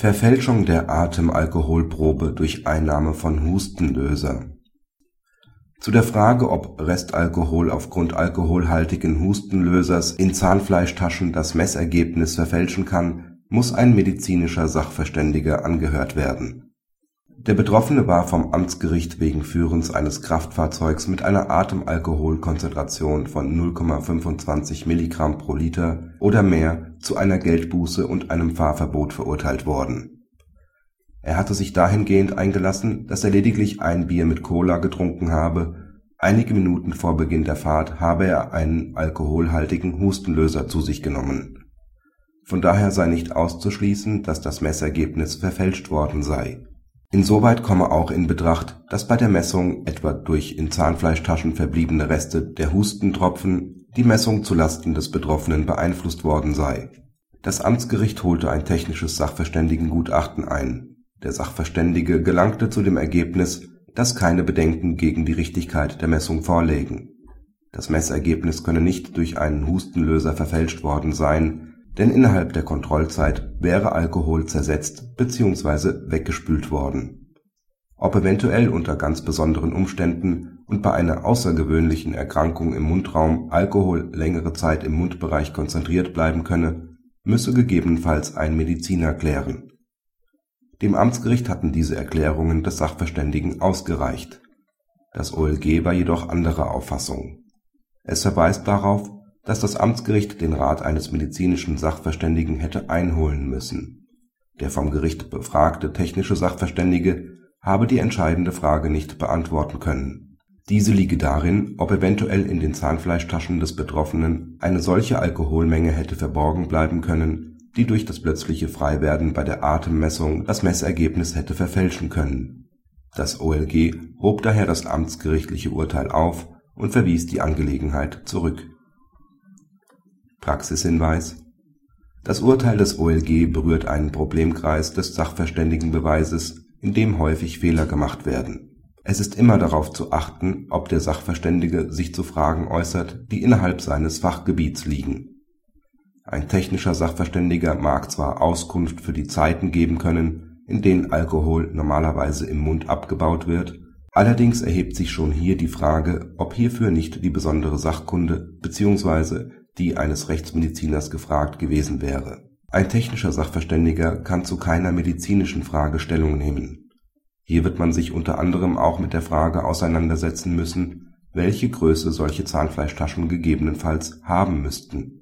Verfälschung der Atemalkoholprobe durch Einnahme von Hustenlöser Zu der Frage, ob Restalkohol aufgrund alkoholhaltigen Hustenlösers in Zahnfleischtaschen das Messergebnis verfälschen kann, muss ein medizinischer Sachverständiger angehört werden der Betroffene war vom Amtsgericht wegen Führens eines Kraftfahrzeugs mit einer Atemalkoholkonzentration von 0,25 Milligramm pro Liter oder mehr zu einer Geldbuße und einem Fahrverbot verurteilt worden. Er hatte sich dahingehend eingelassen, dass er lediglich ein Bier mit Cola getrunken habe, einige Minuten vor Beginn der Fahrt habe er einen alkoholhaltigen Hustenlöser zu sich genommen. Von daher sei nicht auszuschließen, dass das Messergebnis verfälscht worden sei Insoweit komme auch in Betracht, dass bei der Messung etwa durch in Zahnfleischtaschen verbliebene Reste der Hustentropfen die Messung zu Lasten des Betroffenen beeinflusst worden sei. Das Amtsgericht holte ein technisches Sachverständigengutachten ein. Der Sachverständige gelangte zu dem Ergebnis, dass keine Bedenken gegen die Richtigkeit der Messung vorlägen. Das Messergebnis könne nicht durch einen Hustenlöser verfälscht worden sein denn innerhalb der Kontrollzeit wäre Alkohol zersetzt bzw. weggespült worden. Ob eventuell unter ganz besonderen Umständen und bei einer außergewöhnlichen Erkrankung im Mundraum Alkohol längere Zeit im Mundbereich konzentriert bleiben könne, müsse gegebenenfalls ein Mediziner klären. Dem Amtsgericht hatten diese Erklärungen des Sachverständigen ausgereicht. Das OLG war jedoch anderer Auffassung. Es verweist darauf dass das Amtsgericht den Rat eines medizinischen Sachverständigen hätte einholen müssen. Der vom Gericht befragte technische Sachverständige habe die entscheidende Frage nicht beantworten können. Diese liege darin, ob eventuell in den Zahnfleischtaschen des Betroffenen eine solche Alkoholmenge hätte verborgen bleiben können, die durch das plötzliche Freiwerden bei der Atemmessung das Messergebnis hätte verfälschen können. Das OLG hob daher das amtsgerichtliche Urteil auf und verwies die Angelegenheit zurück Praxishinweis Das Urteil des OLG berührt einen Problemkreis des Sachverständigenbeweises, in dem häufig Fehler gemacht werden. Es ist immer darauf zu achten, ob der Sachverständige sich zu Fragen äußert, die innerhalb seines Fachgebiets liegen. Ein technischer Sachverständiger mag zwar Auskunft für die Zeiten geben können, in denen Alkohol normalerweise im Mund abgebaut wird, allerdings erhebt sich schon hier die Frage, ob hierfür nicht die besondere Sachkunde bzw die eines Rechtsmediziners gefragt gewesen wäre. Ein technischer Sachverständiger kann zu keiner medizinischen Frage Stellung nehmen. Hier wird man sich unter anderem auch mit der Frage auseinandersetzen müssen, welche Größe solche Zahnfleischtaschen gegebenenfalls haben müssten